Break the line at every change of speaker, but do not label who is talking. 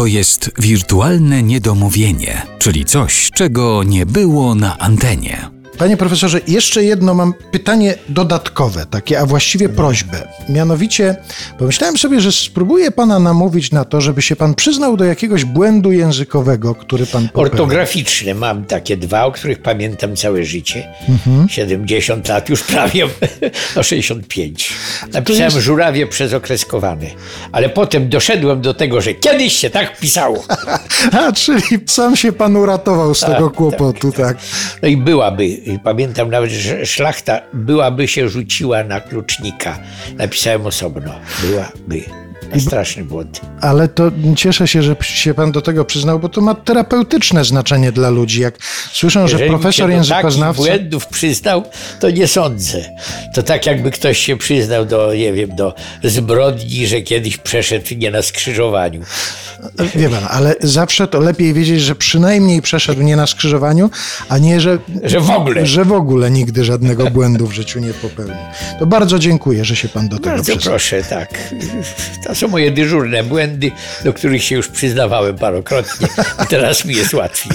to jest wirtualne niedomówienie, czyli coś, czego nie było na antenie.
Panie profesorze, jeszcze jedno mam pytanie dodatkowe, takie, a właściwie prośbę. Mianowicie, pomyślałem sobie, że spróbuję pana namówić na to, żeby się pan przyznał do jakiegoś błędu językowego, który pan popełnił.
Ortograficzne mam takie dwa, o których pamiętam całe życie. 70 lat, już prawie, no 65. Napisałem
jest-
żurawie przez okreskowane. Ale potem doszedłem do tego, że kiedyś się tak pisało.
A, czyli sam się pan uratował z tego kłopotu, tak.
No i byłaby, pamiętam nawet, że szlachta byłaby się rzuciła na klucznika. Napisałem osobno. Byłaby. Straszny błąd.
Ale to cieszę się, że się pan do tego przyznał, bo to ma terapeutyczne znaczenie dla ludzi. Jak słyszą, że
Jeżeli
profesor
się do takich
językoznawca...
błędów przyznał, to nie sądzę. To tak jakby ktoś się przyznał do, nie wiem, do zbrodni, że kiedyś przeszedł nie na skrzyżowaniu.
Wie pan, ale zawsze to lepiej wiedzieć, że przynajmniej przeszedł nie na skrzyżowaniu, a nie, że,
Że w ogóle.
że w ogóle nigdy żadnego błędu w życiu nie popełnił. To bardzo dziękuję, że się pan do tego
Bardzo
przyznał.
proszę, tak. To są moje dyżurne błędy, do których się już przyznawałem parokrotnie teraz mi jest łatwiej.